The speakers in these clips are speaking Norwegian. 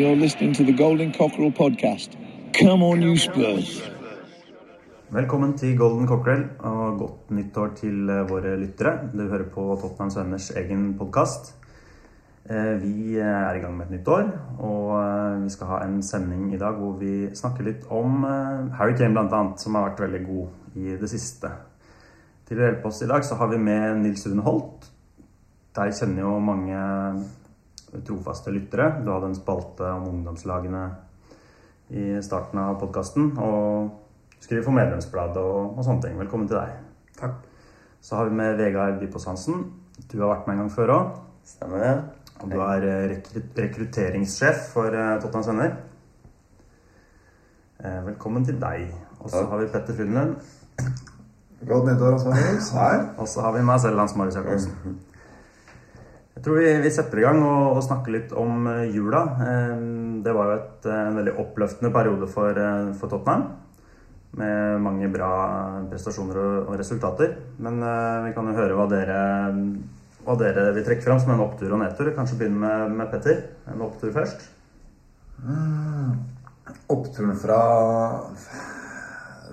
You're listening to the Golden Cockerel podcast. Come on, you Spurs. Velkommen til Golden Cockerel og godt nyttår til eh, våre lyttere. Du hører på Tottenhams Venners egen podkast. Vi er i gang med et nytt år, og eh, vi skal ha en sending i dag hvor vi snakker litt om eh, Harry Kane bl.a., som har vært veldig god i det siste. Til å hjelpe oss i dag så har vi med Nils Rune Holt. Deg kjenner jo mange trofaste lyttere. Du hadde en spalte om ungdomslagene i starten av podkasten. Og skriver for Medlemsbladet og, og, sånne ting. Velkommen til deg. Takk. Så har vi med Vegard Dypås Hansen. Du har vært med en gang før òg. Stemmer det. Og du er eh, rekrutteringssjef for Tottenham Tottenhams Venner. Eh, velkommen til deg. Og så har vi Petter Frydenlund. Godt nyttår, Hans Marius. Her. Og så har vi meg selv, Hans Marius Jacobsen. Jeg tror vi, vi, setter i gang og, og snakker litt om uh, jula. Det var jo et, en veldig oppløftende periode for, uh, for, Tottenham. Med mange bra prestasjoner og, og resultater. Men uh, vi kan jo høre hva dere, hva dere vil trekke fram som en opptur og nedtur. Kanskje begynne med, med Petter. En opptur først. Mm. Oppturen fra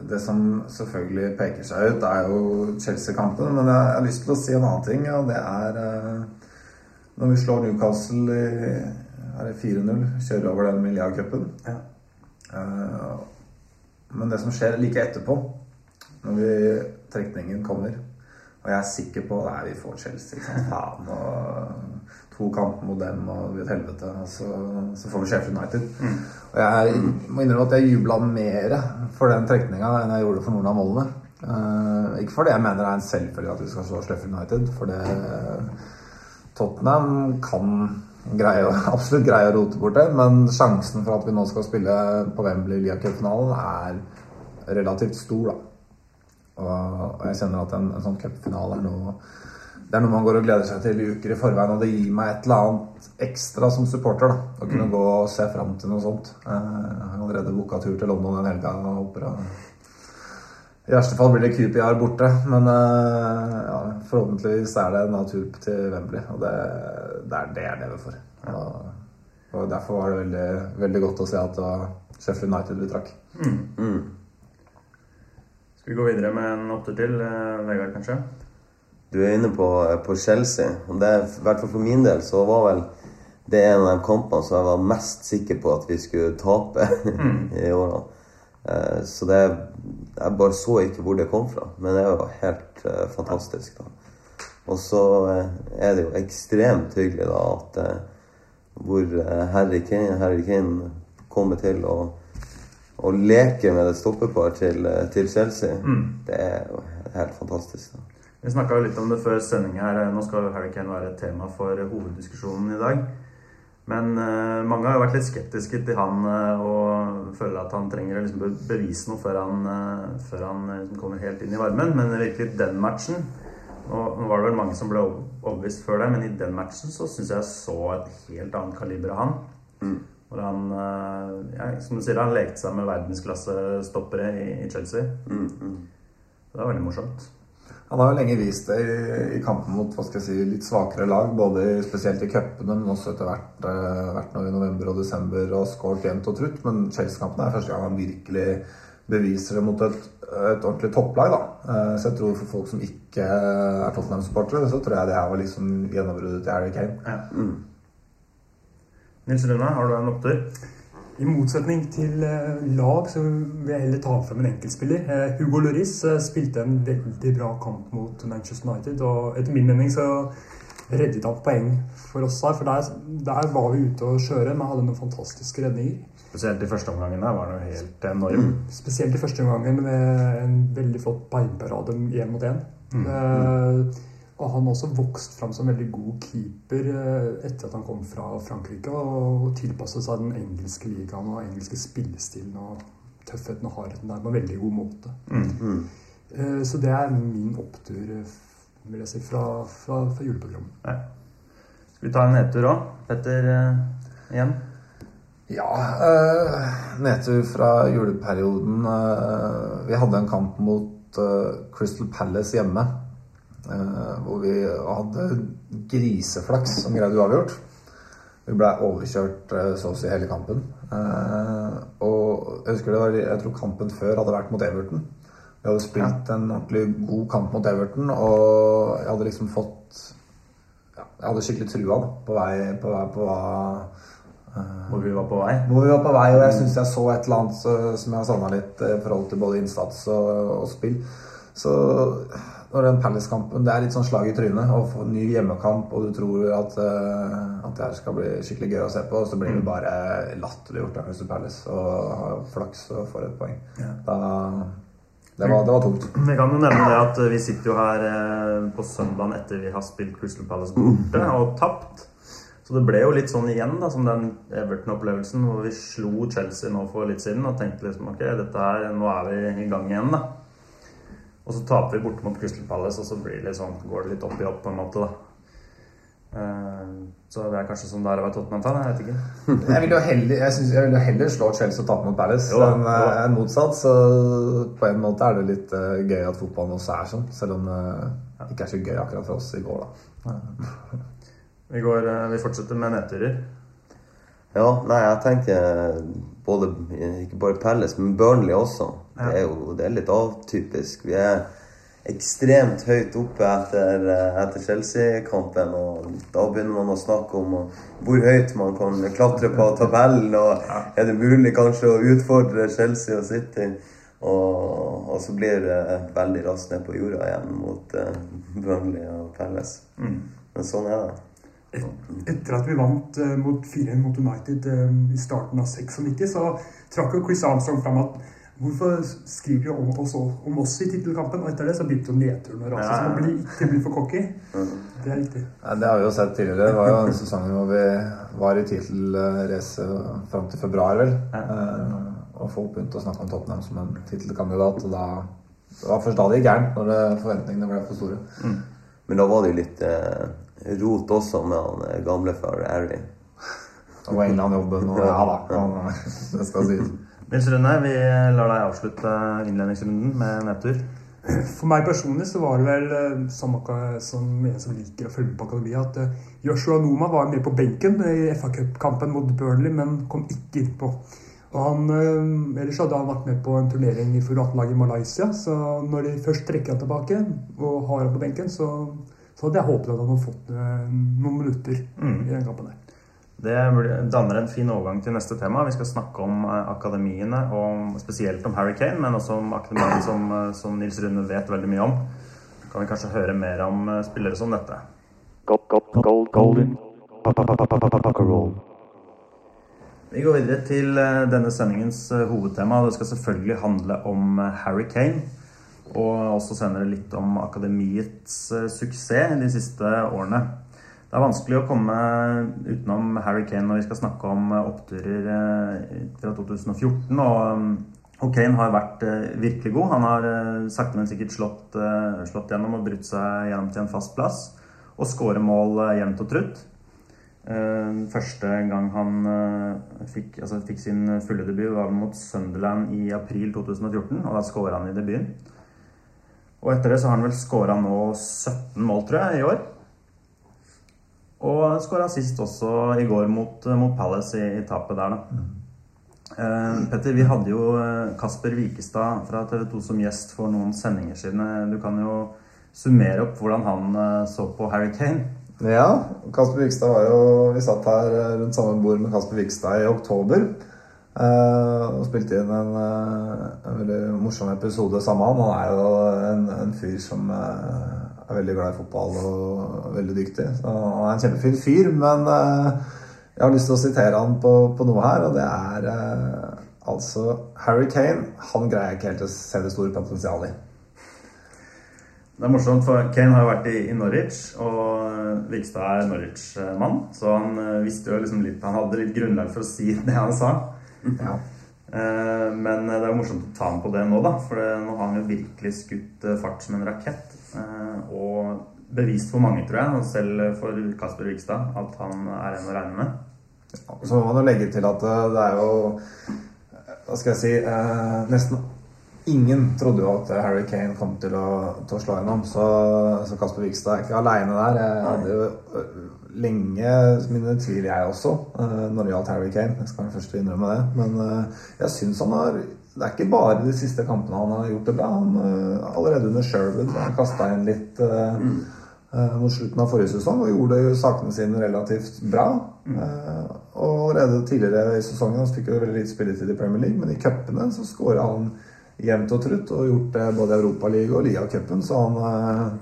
det som selvfølgelig peker seg ut, er jo Chelsea-kampen. Men jeg har lyst til å si en annen ting, og det er når vi slår Newcastle i er 4-0, kjører over den Miljøcupen Ja. Uh, men det som skjer like etterpå, når vi, trekningen kommer Og jeg er sikker på at vi får Chelsea, ikke sant. Faen. Og to kamper mot dem og et helvete. Og så, så får vi Sheffield United. Mm. Og jeg må innrømme at jeg jubla mer for den trekninga enn jeg gjorde for noen av målene. Uh, ikke fordi jeg mener det er en selvfølge at vi skal slå Sheffield United, for det Tottenham kan greie, absolutt greie å rote bort det, men sjansen for at vi nå skal spille på Wembley Lia-cupfinalen, er relativt stor, da. Og, jeg kjenner at en, en sånn cupfinale er noe det er noe man går og gleder seg til i uker i forveien, og det gir meg et eller annet ekstra som supporter. da, Å kunne mm. gå og se fram til noe sånt. Eh, jeg har allerede booka tur til London den helga og håper å i verste fall blir det QPR borte, men uh, ja, forhåpentligvis er det natur til Wembley. Og det, det er det jeg lever for. Og, og, Derfor var det veldig, veldig godt å se at det var Sheffield United vi trakk. Mm. Mm. Skal vi gå videre med en åtter til, uh, Vegard, kanskje? Du er inne på, eh, på Chelsea. og det, I hvert fall for min del så var vel det en av de kampene som jeg var mest sikker på at vi skulle tape mm. i årene. Uh, så det jeg bare så ikke hvor det kom fra. Men det er jo helt uh, fantastisk. da. Og så uh, er det jo ekstremt hyggelig da at hvor Harry Kane, Harry Kane kommer til å, å leke med et stoppepar til, til Chelsea. Mm. Det er jo helt fantastisk. da. Vi snakka litt om det før sending her. Nå skal Harry Kane være et tema for hoveddiskusjonen i dag. Men uh, mange har jo vært litt skeptiske til han uh, og føler at han trenger å liksom bevise noe før han, uh, før han liksom kommer helt inn i varmen. Men virkelig den matchen og nå var det vel mange som ble overbevist før det, men i den matchen så syns jeg så et helt annet kaliber av han. Mm. Hvor han, ja, som du sier, han lekte seg med verdensklassestoppere i, i Chelsea. Mm, mm. Det var veldig morsomt. Han har jo lenge vist det i, i kampen mot hva skal jeg si, litt svakere lag, både spesielt i cupene, men også etter hvert, hvert vært nå i november og desember og skåret jevnt og trutt. Men Chelsea-kampen er første gang han virkelig beviser det mot et, et ordentlig topplag. da. Uh, så jeg tror for folk som ikke er Tottenham-supportere, så tror jeg det her var liksom gjennombruddet til Harry Kane. Ja. Mm. Nils Rune, har du en opptur? I motsetning til eh, lag så vil jeg heller ta frem en enkeltspiller. Eh, Hugo Loris eh, spilte en veldig bra kamp mot Manchester United. Og etter min mening så reddet han poeng for oss her. For der, der var vi ute å kjøre, men hadde noen fantastiske redninger. Spesielt i første omgangen der var det helt enorm. Mm. Spesielt i første omgangen med en veldig flott beinparade én mot én. Mm. Uh, og han har også vokst fram som veldig god keeper eh, etter at han kom fra Frankrike og tilpasset seg den engelske ligaen og engelske spillestilen og tøffheten og hardheten der på en veldig god måte. Mm, mm. Eh, så det er min opptur, vil jeg si, fra, fra, fra juleprogrammet. Ja. Skal vi ta en nedtur òg? Petter igjen? Ja, uh, nedtur fra juleperioden. Vi hadde en kamp mot Crystal Palace hjemme. Uh, hvor vi hadde griseflaks som greide uavgjort. Vi ble overkjørt eh, så å si hele kampen. Eh, og jeg husker det var, jeg tror kampen før hadde vært mot Everton. Vi hadde spilt en ordentlig god kamp mot Everton, og jeg hadde liksom fått ja, Jeg hadde skikkelig trua da, på vei på, vei, på hva Hvor vi var på vei. hvor vi var på vei, og jeg syns jeg så et eller annet så, som jeg har savna litt eh, i forhold til både innsats og, og spill. Så når den Palace-kampen Det er litt sånn slag i trynet å få ny hjemmekamp, og du tror at, eh, at det her skal bli skikkelig gøy å se på, og så blir det bare latterliggjort av Crystal Palace og har flaks og får et poeng. Da, det, var, det var tungt. Vi kan jo nevne det at vi sitter jo her eh, på søndagen etter vi har spilt Crystal Palace borte og tapt. Så det ble jo litt sånn igjen, da, som den Everton-opplevelsen hvor vi slo Chelsea nå for litt siden og tenkte liksom ok, dette her, nå er vi i gang igjen, da. Og så taper vi borte mot Crystal Palace, og så blir det litt sånn, går det litt opp i opp på en måte, da. Eh, Så det er kanskje sånn det er å være Tottenham-fan, jeg vet ikke. Jeg ville jo heller, jeg synes, jeg vil jo heller slå Chelsea og tape mot Palace Jo enn eh, motsatt. Så på en måte er det litt eh, gøy at fotballen også er sånn, selv om det ikke er så gøy akkurat for oss i går, da. Vi, går, vi fortsetter med nedturer. Ja, nei, jeg tenker både, ikke bare Palace, men Burnley også. Det er jo det er litt avtypisk. Vi er ekstremt høyt oppe etter, eh, etter Chelsea-kampen. Og da begynner man å snakke om hvor høyt man kan klatre på tabellen. Og er det mulig kanskje å utfordre Chelsea og City? Og, og så blir det veldig raskt ned på jorda igjen mot uh, Burnley og Palace. Men sånn er det. Etter at vi vant uh, mot 4-1 mot United uh, i starten av 96, så trakk jo Chris Armstrong fram at Hvorfor skriver de om oss, i tittelkampen? Og etter det så begynte jo nedturen å rase. Så man blir ikke bli for cocky. Det er riktig. Ja, Det har vi jo sett tidligere. Det var jo en sesong hvor vi var i tittelrace fram til februar, vel. Eh, Og folk begynte å snakke om Tottenham som en tittelkandidat. Og da det var først da det gikk gærent, når forventningene ble for store. Men da var det jo litt eh, rot også med han eh, gamlefar Harry. Og England-jobben og ja da. Det skal sies. Nils Rune, vi lar deg avslutte innledningsrunden med nedtur. For meg personlig så var det vel eh, som, som en som liker å følge på akademiet, at eh, Joshua Noma var med på benken i FA Cup-kampen mot Burnley, men kom ikke innpå. Og han, eh, ellers hadde han vært med på en turnering i U18-laget i Malaysia, så når de først trekker han tilbake og har han på benken, så, så hadde jeg håpet at han hadde fått noen minutter i den kampen der. Det danner en fin overgang til neste tema. Vi skal snakke om eh, akademiene, og spesielt om Harry Kane, men også om akademiene som, eh, som Nils Rune vet veldig mye om. Kan vi kanskje høre mer om eh, spillere som dette. Gold, gold, gold, golden. Vi går videre til denne sendingens hovedtema. Det skal selvfølgelig handle om Harry Kane. Og også senere litt om akademiets suksess de siste årene. Det er vanskelig å komme utenom Harry Kane når vi skal snakke om eh, oppturer eh, fra 2014. Og, eh, og Kane har vært virkelig god. Han har sakte, men sikkert slått, slått gjennom og brutt seg gjennom til en fast plass. Og skårer mål jevnt og trutt. Første gang han fikk, altså, fikk sin fulle debut, var mot Sunderland i april 2014. Og da skåra han i debuten. Og etter det så har han vel skåra nå 17 mål, tror jeg, i år. Og skåra sist også i går mot, mot Palace i, i tapet der, da. Eh, Petter, vi hadde jo eh, Kasper Wikestad fra TV 2 som gjest for noen sendinger siden. Eh, Du kan jo summere opp hvordan han eh, så på Harry Kane. Ja, Kasper Wikstad var jo Vi satt her rundt samme bord med Kasper Wikstad i oktober. eh, og spilte inn en, en veldig morsom episode sammen med han. Han er jo en, en fyr som eh, er veldig glad i fotball og veldig dyktig. Så han er en kjempefin fyr, men eh, jeg har lyst til å sitere han på, på noe her, og det er eh, altså Harry Kane. Han greier ikke helt å se det store potensialet i. Det er morsomt, for Kane har jo vært i, i Norwich, og eh, Vikstad er Norwich-mann. Så han eh, visste jo liksom litt Han hadde litt grunnlag for å si det han sa. Ja. Eh, Men det er jo morsomt å ta ham på det nå, da. For nå har han jo virkelig skutt eh, fart som en rakett. Eh, Og bevist for mange, tror jeg, og selv for Kasper Vikstad, at han er en å regne med. Så må man jo legge til at eh, det er jo Hva skal jeg si eh, Nesten ingen trodde jo at Harry Kane kom til å, til å slå gjennom. Så, så Kasper Vikstad er ikke aleine der. Jeg hadde jo eh, lenge mine tvil, jeg også, eh, når det gjaldt Harry Kane. Jeg skal først innrømme det. Men eh, jeg syns han har Det er ikke bare de siste kampene han har gjort det bra. Han, eh, allerede under Sherwood kasta inn litt uh, mm. uh, mot slutten av forrige sesong og gjorde jo sakene sine relativt bra. Eh, og allerede tidligere i sesongen han fikk jo veldig lite spilletid i Premier League, men i cupene så skåra han jevnt og trutt og gjort det både i Europaligaen og Ligacupen, så han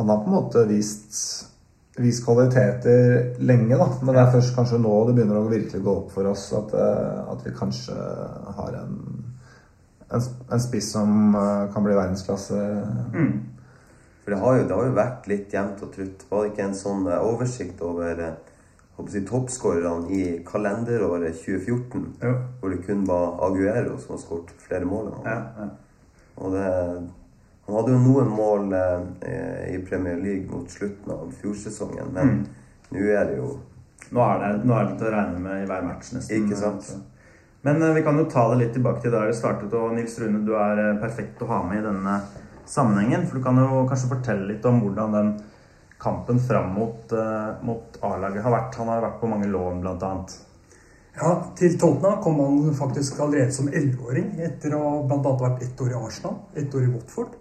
han har på en måte vist, vist kvaliteter lenge, da. Men det er først kanskje nå det begynner å virkelig gå opp for oss at, eh, at vi kanskje har en, en, en spiss som eh, kan bli verdensklasse. For det har, jo, det har jo vært litt jevnt og trutt. Var det ikke en sånn eh, oversikt over si, toppskårerne i kalenderåret 2014? Jo. Hvor det kun var Aguero som har skåret flere mål. Ja, ja. Og det, han hadde jo noen mål eh, i Premier League mot slutten av fjorsesongen, men Mm. nå er det jo Nå er, det, nå er det til å regne med i hver match, nesten. Ikke sant? Men eh, vi kan jo ta det litt tilbake til der det startet. Og Nils Rune, du er eh, perfekt å ha med i denne sammenhengen. For du kan jo kanskje fortelle litt om hvordan den kampen fram mot, eh, mot A-laget har vært. Han har vært på mange lån, blant annet. Ja, Til Tottenham kom han faktisk allerede som 11-åring, etter å ha blant annet vært ett år i Arsenal, ett år i Watford.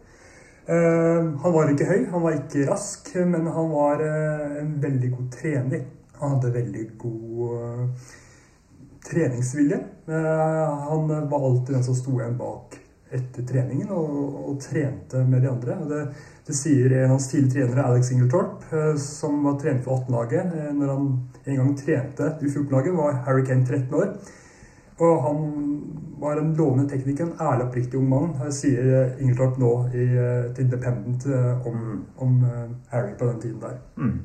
Eh, han var ikke høy, han var ikke rask, men han var eh, en veldig god trener. Han hadde veldig god eh, treningsvilje. Han var alltid den som sto igjen bak etter treningen og, og trente med de andre. Det, det sier en av hans tidligere trenere, Alex Ingeltorp, som var trener for 18-laget. eh, Når han en gang trente U14-laget, var Harry Kane 13 år. Og han var en lovende tekniker, en ærlig oppriktig ung mann, sier eh, Ingeltorp nå i, eh, til Independent eh, om, om Harry på den tiden der. Mm.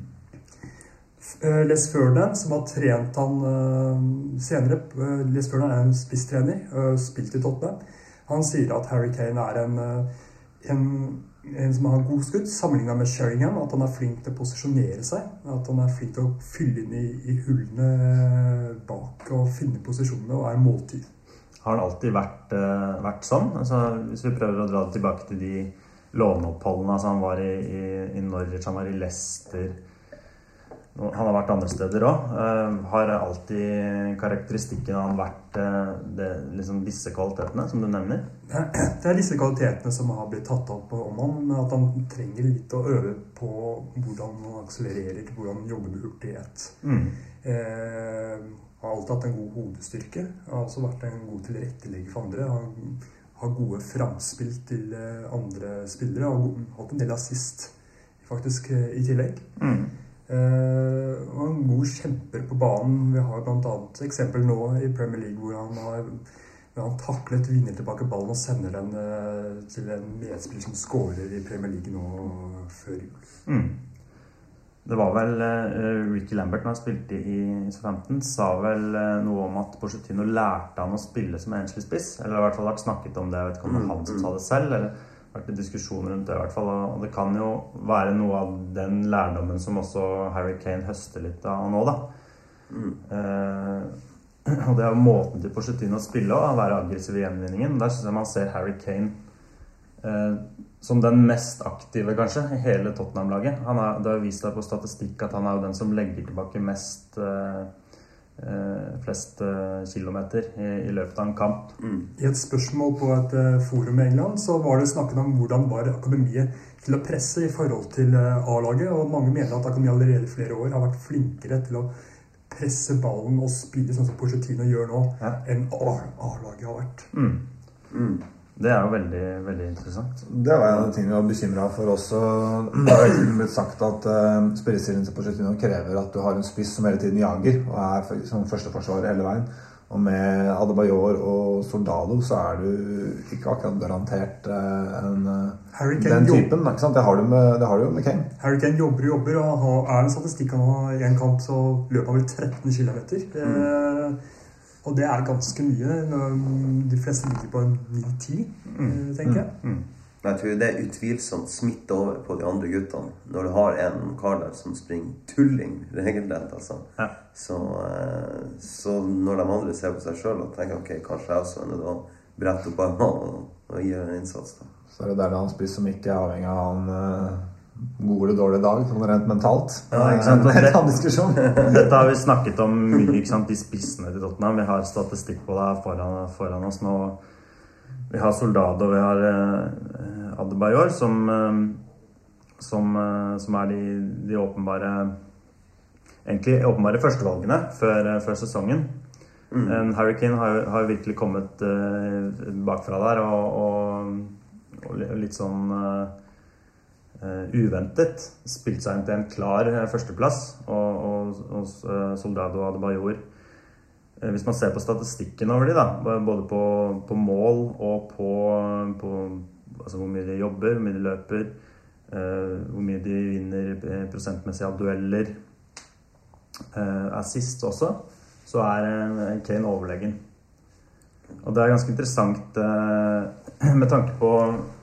Les Ferdinand, som har trent han senere Les Ferdinand er en spisstrener, spilt i Tottenham. Han sier at Harry Kane er en, en, en som har god skudd, sammenlignet med Sheringham. At han er flink til å posisjonere seg. At han er flink til å fylle inn i, i hullene bak og finne posisjonene og er måltyv. Har han alltid vært, uh, vært sånn? Altså, hvis vi prøver å dra det tilbake til de låneoppholdene altså Han var i, i, i Norwich, han var i Leicester Han har vært andre steder òg. har alltid karakteristikken av han vært uh, det, liksom disse kvalitetene som du nevner? Det er disse kvalitetene som har blitt tatt opp om han, men at han trenger litt å øve på hvordan han akselererer, hvordan han jobber med hurtighet. Mm. Har alltid hatt en god hodestyrke. Har også vært en god tilrettelegger for andre. Har, har gode framspill til eh, andre spillere. Har go- hatt en del assist faktisk eh, i tillegg. Mm. Eh, og en god kjemper på banen. Vi har bl.a. eksempel nå i Premier League hvor han har hvor han taklet, vinner tilbake ballen og sender den eh, til en medspiller som scorer i Premier League nå før jul. Mm. Det var vel uh, Ricky Lambert når han spilte i Southampton, sa vel uh, noe om at Porcetino lærte han å spille som enslig spiss. Eller i hvert fall vært snakket om det. Jeg vet ikke om det var han som sa det selv. eller vært en diskusjon rundt det i hvert fall. Og det kan jo være noe av den lærdommen som også Harry Kane høster litt av nå, da. Eh, og det er jo måten til Porcetino å spille og være aggressiv i gjenvinningen. Der syns jeg man ser Harry Kane som den mest aktive, kanskje, i hele Tottenham-laget. Det har vist seg på statistikk at han er jo den som legger tilbake mest eh, eh, flest eh, kilometer i, i løpet av en kamp. I et spørsmål på et eh, forum i England så var det snakket om hvordan var akademiet til å presse i forhold til eh, A-laget. Og mange mener at akademiet allerede i flere år har vært flinkere til å presse ballen og spille sånn som Porcetino gjør nå, Ja. enn A-laget har vært. Mm. Det er jo veldig, veldig interessant. Det var en av de tingene vi var bekymra for også. Det har blitt sagt at uh, spillestilen til Pochettino krever at du har en spiss som hele tiden jager og er for- som førsteforsvarer hele veien. Og med Adebayor og Soldado så er du ikke akkurat garantert eh, en, eh, Harry Kane den typen. Ikke sant? Det har du, med, det har du jo med Kane. Harry Kane jobber og jobber, og har- er en statistikk han har i en kamp, så løper han vel 13 km. Eh, og det er ganske mye. når De fleste ligger på en 9-10, eh, tenker jeg. Mm. Men jeg tror det er utvilsomt smitte over på de andre guttene. Når du har en kar der som springer tulling regelrett, altså. Ja. Så, eh, så når de andre ser på seg sjøl og tenker ok, kanskje jeg også er nødt å brette opp armene og, og gi en innsats, da. Så er det der det er en spiss som ikke er avhengig av han, eh, god eller dårlig dag, sånn rent mentalt. Ja, ikke sant? Det er en annen diskusjon. Dette har vi snakket om mye, ikke sant? de spissene til Tottenham. Vi har statistikk på det foran, foran oss nå. Vi har Soldado, vi har eh, Adebayor, som, eh, som, eh, som er de, de åpenbare Egentlig åpenbare førstevalgene før, eh, før sesongen. Mm. Harry Kane har, jo- har virkelig kommet eh, bakfra der og, og, og litt sånn eh, uventet spilt seg inn til en klar eh, førsteplass. Og, og, og eh, Soldado og Adebayor eh, Hvis man ser på statistikken over de da, både på, på mål og på, på altså hvor mye de jobber, hvor mye de løper, eh, hvor mye de vinner eh, prosentmessig av dueller, eh, assist også, så er eh, Kane overlegen. Og det er ganske interessant eh, med tanke på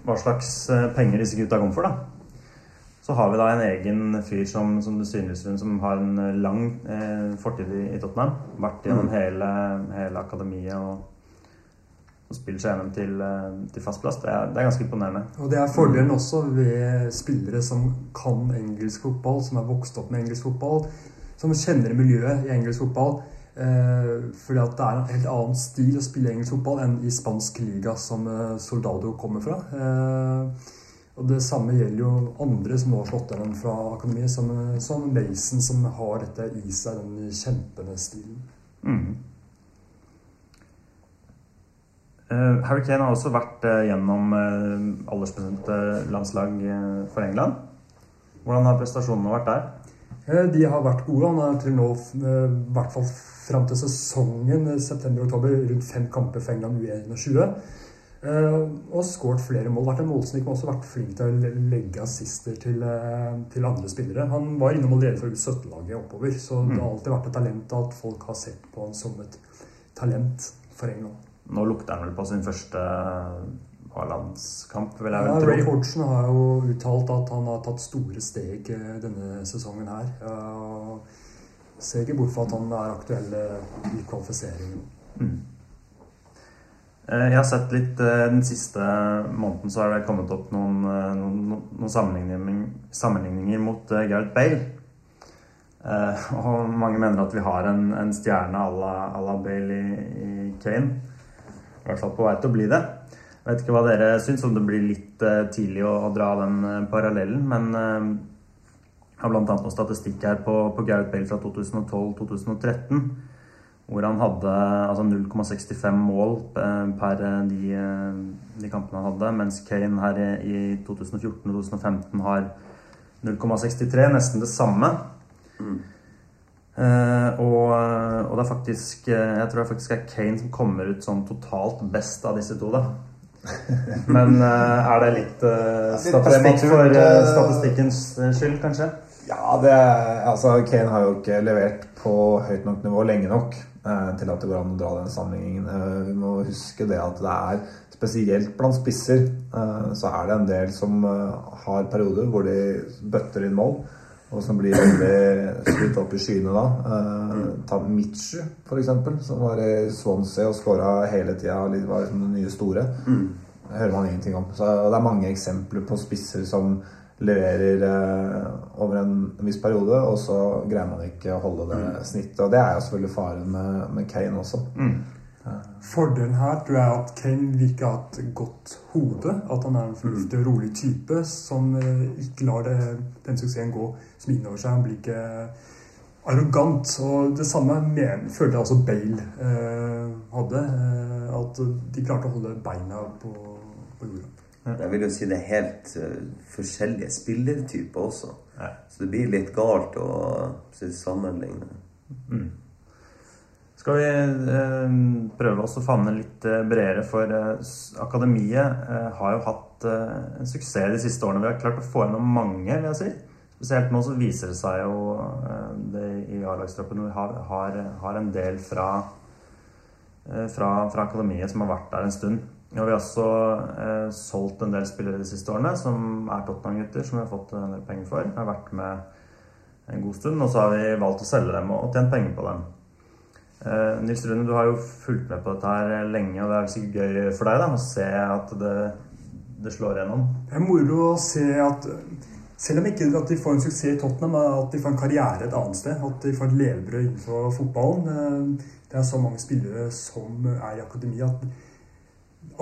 hva slags eh, penger disse gutta kommer for, da. Så har vi da en egen fyr som, som du synes som har en eh, lang eh, fortid i, i Tottenham. Vært gjennom hele, hele akademiet og, og spilt seg gjennom til, eh, til fast plass. Det er, det er ganske imponerende. Og det er fordelen også ved spillere som kan engelsk fotball, som er vokst opp med engelsk fotball, som kjenner miljøet i engelsk fotball. Eh, fordi at det er en helt annen stil å spille engelsk fotball enn i spansk liga, som eh, Soldado kommer fra. Eh, og det samme gjelder jo andre som nå har slått gjennom fra akademiet, som, som Mason, som har dette i seg, den kjempende stilen. Mm. Eh, Harry Kane har også vært eh, gjennom eh, aldersbestemte landslag for England. Hvordan har prestasjonene vært der? De har vært gode. Han har til nå, i hvert fall fram til sesongen september-oktober, rundt fem kamper for England U21. Eh, Og skåret flere mål. Vært en målsnik, men også vært flink til å legge assister til, eh, til andre spillere. Han var innom allerede fra U17-laget oppover, så det har alltid vært et talent at folk har sett på han som et talent for England. Nå lukter han vel på sin første A-landskamp, vil jeg Ja, tro. Ray. Hodgson har jo uttalt at han har tatt store steg eh, denne sesongen her. og Ser ikke bort fra at han er aktuell eh, i kvalifiseringen. Eh, Jeg har sett litt eh, Den siste måneden så har det kommet opp noen, eh, noen, noen sammenligninger, sammenligninger mot eh, Gareth Bale. Eh, og mange mener at vi har en, en stjerne à la, Bale i, i Kane. I hvert fall på vei til å bli det. Jeg vet ikke hva dere syns, om det blir litt eh, tidlig å, å dra den eh, parallellen. Men eh, jeg har bl.a. noe statistikk her på, på Gareth Bale fra 2012-2013. Hvor han hadde altså 0,65 mål eh, per eh, de, eh, de kampene han hadde. Mens Kane her i, i 2014-2015 har 0,63, nesten det samme. Eh, og, og det er faktisk eh, Jeg tror det faktisk er Kane som kommer ut sånn totalt best av disse to, da. Men eh, er det litt uh, statistikk for eh, eh, statistikkens eh, skyld, kanskje? Ja, det er, altså Kane har jo ikke levert på høyt nok nivå lenge nok eh, til at det går an å dra den sammenligningen. Eh, vi må huske det at det er spesielt blant spisser eh, så er det en del som eh, har perioder hvor de bøtter inn mål, og som blir veldig skutt opp i skyene da. Eh, ta Mitchu, eksempel, som var i Swansea og skåra hele tida. Var liksom den nye store. Det hører man ingenting om. Så det er mange eksempler på spisser som leverer eh, over en viss periode, og så greier man ikke å holde det snittet. Og det er jo selvfølgelig faren med, med Kane også. Fordelen her tror jeg at Kane virker å ha et godt hode. At han er en fornuftig og rolig type som eh, ikke lar det, den suksessen gå som innover seg. Han blir ikke arrogant. Og det samme men, følte jeg også Bale eh, hadde. Eh, at de klarte å holde beina på, på jorda. Jeg vil jo si det er helt eh, forskjellige spillertyper også. Så det blir litt galt å sammenligne. Mm. Skal vi eh, prøve oss å favne litt eh, bredere, for eh, akademiet eh, har jo hatt eh, en suksess de siste årene. Vi har klart å få gjennom mange, vil jeg si. Spesielt nå så viser det seg jo det i A-lagstroppen. Vi har, har, har en del fra, fra, fra akademiet som har vært der en stund. Og vi har også eh, solgt en del spillere de siste årene, som er Tottenham-gutter, som vi har fått en del penger for. Har vært med en god stund, og så har vi valgt å selge dem og, tjent penger på dem. Eh, Nils Rune, du har jo fulgt med på dette her lenge, og det er sikkert gøy for deg da, å se at det, det slår gjennom. Det er moro å se at eh, Selv om ikke at de får en suksess i Tottenham, at de får en karriere et annet sted. At de får et levebrød innenfor fotballen. Eh, Det er så mange spillere som er i akademi at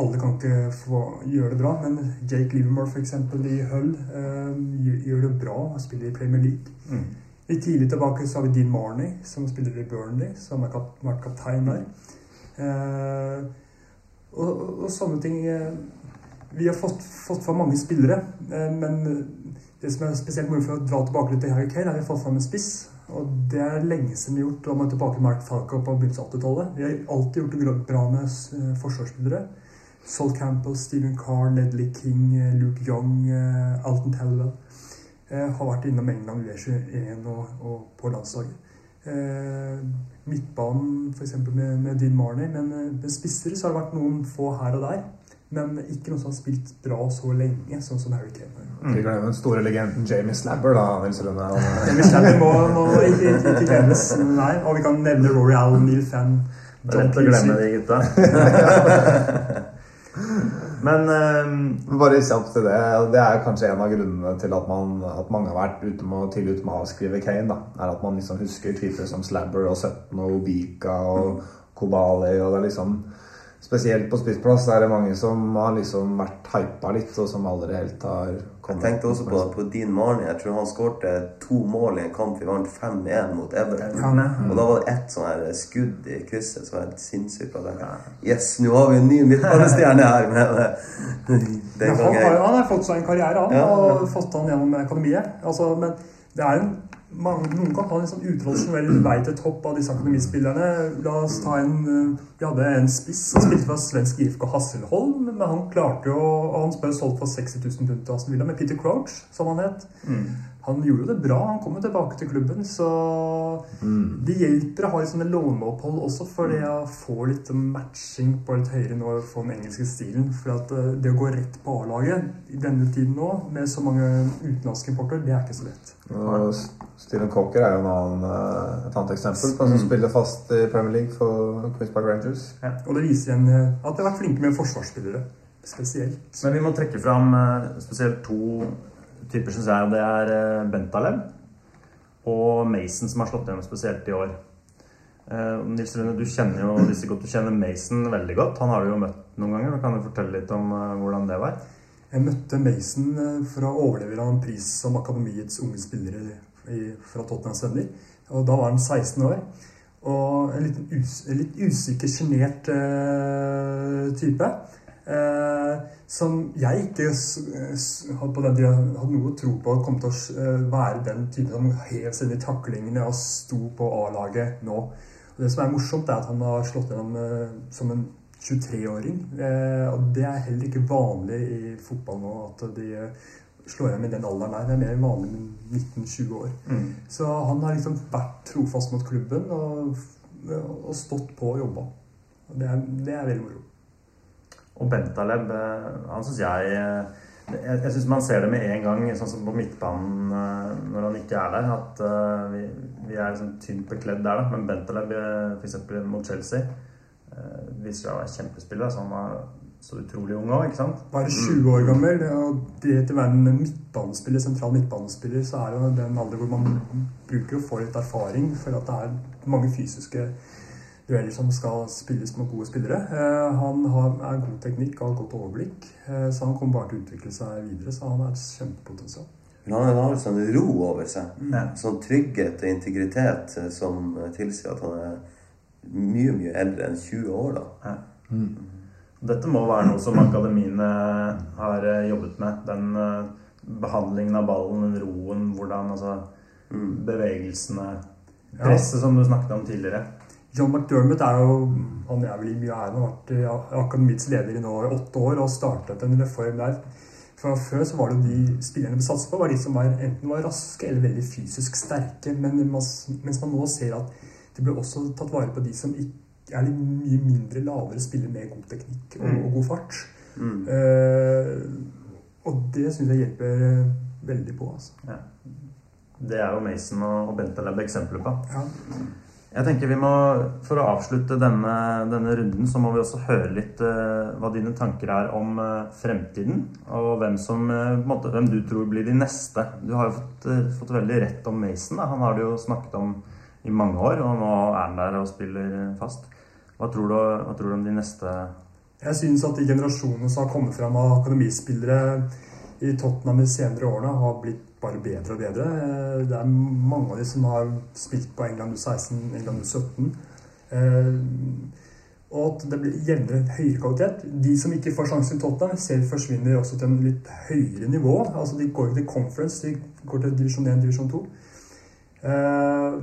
alle kan ikke få gjøre det bra. Men Jake Livermore f.eks. i Hull eh, gjør- det bra og spiller i Premier League. Mm. Litt tidlig tilbake så har vi Dean Marney, som spiller i Burnley, som har kap vært kaptein der. Uh, og, og, sånne ting eh, Vi har fått, fått fram mange spillere, uh, men det som er spesielt moro for å dra tilbake litt til Harry Kane, er at vi har fått fram en spiss. Og det er lenge siden vi har gjort. Da vi tilbake til Mark Falco på begynnelsen av 80-tallet. Vi har alltid gjort det bra med forsvarsspillere. Sol Campbell, Stephen Carr, Nedley King, eh, Luke Young, eh, Alton Tellwell. Eh, har vært innom England U21 og, og på landslaget. Eh, midtbanen f.eks. Med, med Dean Marney. Men med spissere så har det vært noen få her og der. Men ikke noen som har spilt bra så lenge, sånn som Harry Kane. Mm. gjort. Ikke glem den store legenden Jamie Slabber, da, Nils. Han- Jamie Slabber må, må ikke, ikke, ikke glemmes. Nei, og vi kan nevne Rory Allen, Neil Fan, lett å glemme de gutta. Men um, Bare kjapt til det. Det er kanskje en av grunnene til at, man, at mange har vært ute med, tidlig ute med å avskrive Kane. da, er At man liksom husker typer som Slabber og Sutton og Obika og Kobali. og det er liksom Spesielt på spissplass er det mange som har liksom vært hypa litt, og som aldri helt har Jeg tenkte også på, på Dean Marnie. Jeg tror han skårte to mål i en kamp vi vant 5-1 mot Everton. Og da var det ett sånn her skudd i krysset som var helt sinnssykt. Og tenkte Yes, nå har vi en ny midtbanestjerne her! Men eh, Men den han, har, jo han har fått seg en karriere, han, Ja. og fått han gjennom akademiet. Altså, men det er en mange, noen kan ha en sånn utradisjonell vei til topp av disse akademispillerne. La oss ta en eh, Vi hadde en spiss som spilte for svensk IFK Hasselholm, men han klarte jo Han ble solgt for 60 000 pund til Aston Villa med Peter Crouch, som han het. Han gjorde jo det bra. Han kom jo tilbake til klubben, så det hjelper å ha litt sånne låneopphold også for det å få litt matching på litt høyere nivå for få den engelske stilen. For at eh, det å gå rett på A-laget i denne tiden nå, med så mange utenlandske importer, det er ikke så lett. Steven Cocker er jo en annen, eh, et annet eksempel på en som spiller fast i Premier League for Queens Park Rangers. Og det viser igjen eh, at de har vært flinke med forsvarsspillere. Spesielt. Men vi må trekke fram spesielt to typer, syns jeg. Det er eh, Bentaleb og Mason, som har slått gjennom spesielt i år. Eh, Nils Rune, du kjenner jo disse godt. Du kjenner Mason veldig godt. Han har du jo møtt noen ganger. Kan du fortelle litt om eh, hvordan det var? Jeg møtte Mason for å overlevere en pris som akademiets unge spillere fra Tottenhams venner. Og da var han 16 år. Og en, litt, us, litt usikker, sjenert uh, type. Eh, som jeg ikke hadde på den tiden, hadde noe tro på kom til å eh, være den typen som seg inn i taklingene og sto på A-laget nå. Og det som er morsomt, er at han har slått gjennom eh, som en 23-åring. Eh, og det er heller ikke vanlig i fotball nå at de slår gjennom i den alderen der. Det er mer vanlig med 19-20 år. Så han har liksom vært trofast mot klubben og, og stått på og jobba. Det er, det er veldig moro. Og Bentaleb, eh, han syns jeg eh, Jeg, jeg syns man ser det med en gang, sånn som på midtbanen eh, når han ikke er der, at vi, vi er liksom tynt bekledd der, da. Men Bentaleb, f.eks. mot Chelsea, viser seg å være kjempespiller. Så han var så utrolig ung òg, ikke sant? Bare 20 år gammel, og direkte være en midtbanespiller, sentral midtbanespiller, så er det den alder hvor man bruker å få litt erfaring, for at det er mange fysiske dueller som skal spilles med gode spillere. Eh, Han har, er god teknikk og har godt overblikk, eh, så han kommer bare til å utvikle seg videre, så han er et kjempepotensial. Men han har en sånn ro over seg. Mm. Sånn trygghet og integritet eh, som tilsier at han er mye, mye eldre enn 20 år, da. Dette må være noe som akademiene har jobbet med. Den eh, behandlingen av ballen, den roen, hvordan altså Bevegelsene. Presset som du snakket om tidligere. John McDermott er jo han er vel i mye ære. Han har vært akademiets leder i nå åtte år og startet en reform der. Fra før så var det de spillerne vi satset på, var de som var, enten var raske eller veldig fysisk sterke. Men mens man nå ser at det ble også tatt vare på de som er litt mye mindre lavere spillere med god teknikk og, og god fart. Eh, og det syns jeg hjelper eh, veldig på. altså. Ja. Det er jo Mason og Bentaleb eksempler på. Ja. Jeg tenker vi må, For å avslutte denne, denne runden, så må vi også høre litt uh, hva dine tanker er om uh, fremtiden. Og hvem, som, uh, måte, hvem du tror blir de neste. Du har jo fått, fått veldig rett om Mason. Da. Han har du jo snakket om i mange år, og nå er han der og spiller fast. Hva tror du, hva tror du om de neste Jeg syns at de generasjonene som har kommet fram av akademispillere i Tottenham de senere årene, har blitt bare bedre og bedre. Eh, Det er mange av de som har spilt på England U16, England U17. Eh, Og at det blir jevnere høyere kvalitet. De som ikke får sjansen i Tottenham, selv forsvinner også til en litt høyere nivå. Altså De går ikke til conference, de går til divisjon 1, divisjon 2. Eh,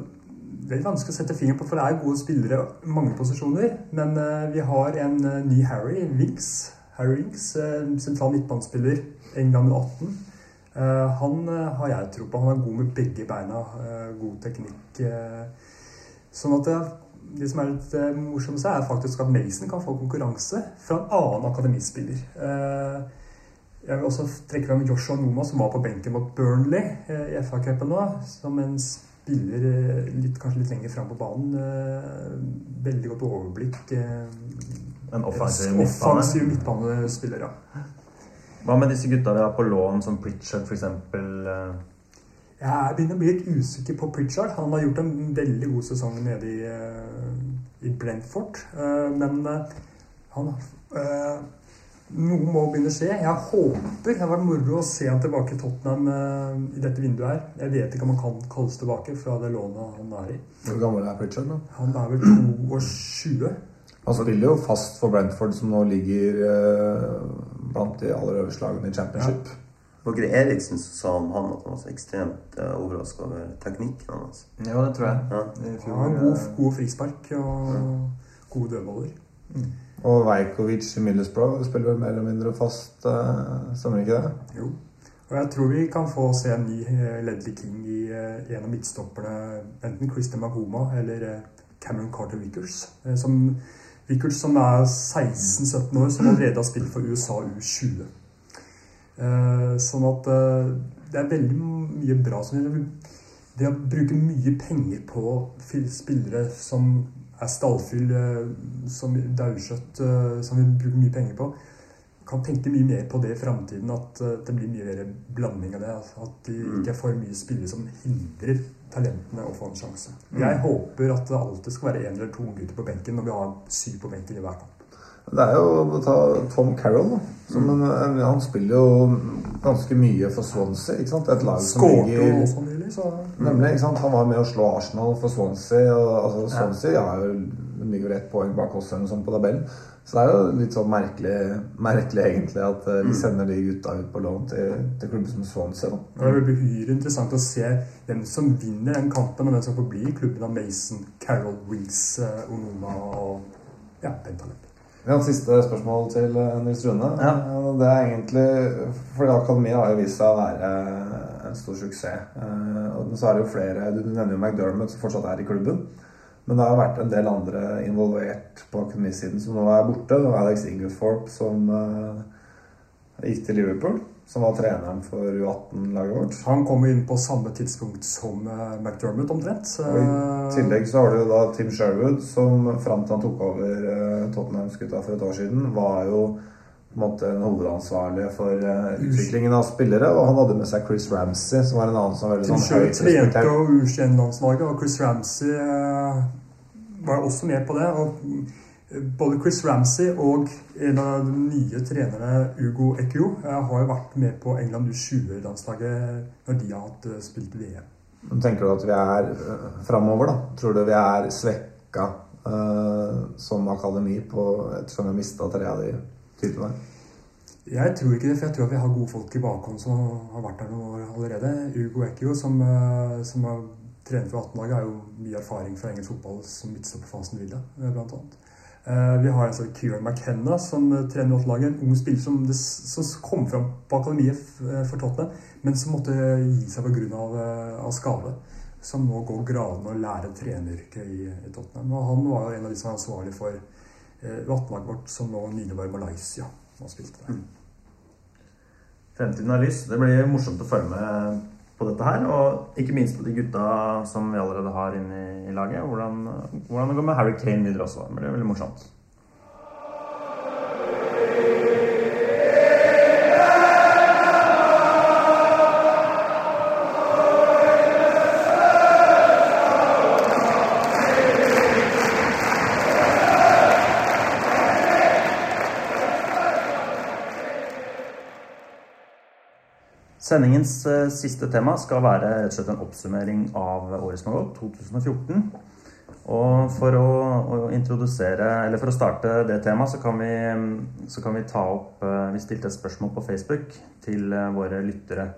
Det er vanskelig å sette fingeren på, for det er gode spillere i mange posisjoner. Men eh, vi har en ny Harry Winks. Harry Winks, sentral midtbanespiller, England U18. Eh, han eh, har jeg tro på. Han er god med begge beina. eh, god teknikk. Sånn at det, som er litt morsomt, er faktisk at Mason kan få konkurranse fra en annen akademispiller. Jeg vil også trekke fram Joshua Noma, som var på benken mot Burnley i FA-cupen nå. Som en spiller litt, kanskje litt lenger fram på banen. Veldig godt overblikk. En offensiv midtbanespiller, ja. Hva med disse gutta vi har på lån, som Pritchard f.eks.? Jeg begynner å bli litt usikker på Pritchard. Han har gjort en veldig god sesong nede i, eh, i Brentford. Eh, men eh, han eh, Noe må begynne å skje. Jeg håper Det har vært moro å se han tilbake i Tottenham eh, i dette vinduet her. Jeg vet ikke om han kan kalles tilbake fra det lånet han er i. Hvor gammel er Pritchard nå? Han er vel 22. Han spiller jo fast for Brentford, som nå ligger eh, blant de aller øverste lagene i championship. Var ikke Eriksen som sa om han at han var så ekstremt uh, overraska over teknikken hans? Jo, det tror jeg. Ja. Fjor, har god, eh, god frispark og gode dødballer. Og Vajkovic i Middlesbrough spiller vel mer eller mindre fast, uh, stemmer ikke det? Jo. Og jeg tror vi kan få se en ny eh, Ledley King i eh, en av midtstopperne. Enten Christian Mahoma eller eh, Cameron Carter Vickers. Eh, Som, Vickers som er 16-17 år, som allerede har spilt for USA U20. Eh, Sånn at eh, det er veldig mye bra som gjør Det å bruke mye penger på spillere som er stallfyll, eh, som daukjøtt, eh, som vi bruker mye penger på, kan tenke mye mer på det i framtiden. At det blir mye mer blanding av det. At det ikke er for mye spillere som hindrer talentene å få en sjanse. Jeg håper at det alltid skal være én eller to gutter på benken når vi har syv på benken i hver kamp. Det er jo ta Tom Carroll. Som en, en, han spiller jo ganske mye for Swansea. ikke sant? Et lag som Skårte ligger også nylig, så Nemlig. ikke sant? Han var med å slå Arsenal for Swansea. og altså, Swansea har jo ligger ett poeng bak oss eller noe sånt på tabellen. Så det er jo litt sånn merkelig, merkelig egentlig at eh, vi sender de gutta ut på lån til, til klubber som Swansea. da. Det blir uhyre interessant å se hvem som vinner den kampen, og hvem som får bli i klubben av Mason, Carol, Wings, eh, Onoma og ja, Bentaleb. Vi har et siste spørsmål til eh, Nils Rune. Ja. Det er egentlig Fordi akademiet har jo vist seg å være en stor suksess. Men så er det jo flere Du nevner jo McDermott, som fortsatt er i klubben. Men det har vært en del andre involvert på akademisiden som nå er borte. Det var Alex Inglethorpe som uh, gikk til Liverpool. Som var treneren for U18-laget vårt. Han kom inn på samme tidspunkt som uh, McDermott, omtrent. Og I tillegg så har du da Tim Sherwood, som fram til han tok over uh, Tottenham-skutta for et år siden, var jo på en måte en hovedansvarlig for eh, utviklingen av spillere. Og han hadde med seg Chris Ramsey, som var en annen som var veldig Tim sånn Sherwood høyt trente respektert. jo U21-landslaget, og Chris Ramsey eh, var også med på det. Og eh, både Chris Ramsey og en av de nye trenerne, Ugo Ekio, eh, har jo vært med på England U20-landslaget når de har hatt eh, spilt VM. Tenker du at vi er framover, da? Tror du vi er svekka uh, som akademi på, ettersom vi har mista tre av de typene? Jeg tror ikke det, for jeg tror at vi har gode folk i bakhånd som har vært der år allerede. Ugo Ekio, som, som er trener for 18-laget, har jo mye erfaring fra engelsk fotball som midtstopper for Aston Villa, eh, annet. Eh, Vi har altså Kieran McKenna som eh, trener 8-laget. En ung spiller som, som kom fram på akademiet for Tottenham, men som måtte gi seg pga. Skade. Som nå går gradene og lærer treneryrket i, i Tottenham. Og han var en av de som var ansvarlig for 18-laget vårt, som nå nylig var i Malaysia og spilte der. Fremtiden er lys. Det blir morsomt å følge med på dette her. Og ikke minst på de gutta som vi allerede har inne i, laget. Hvordan, hvordan det går med Harry Kane videre også. Det blir veldig morsomt. Sendingens eh, siste tema skal være rett og slett en oppsummering av året som har gått, 2014. Og for å, å introdusere, eller for å starte det temaet, så kan vi, så kan vi ta opp eh, Vi stilte et spørsmål på Facebook til eh, våre lyttere.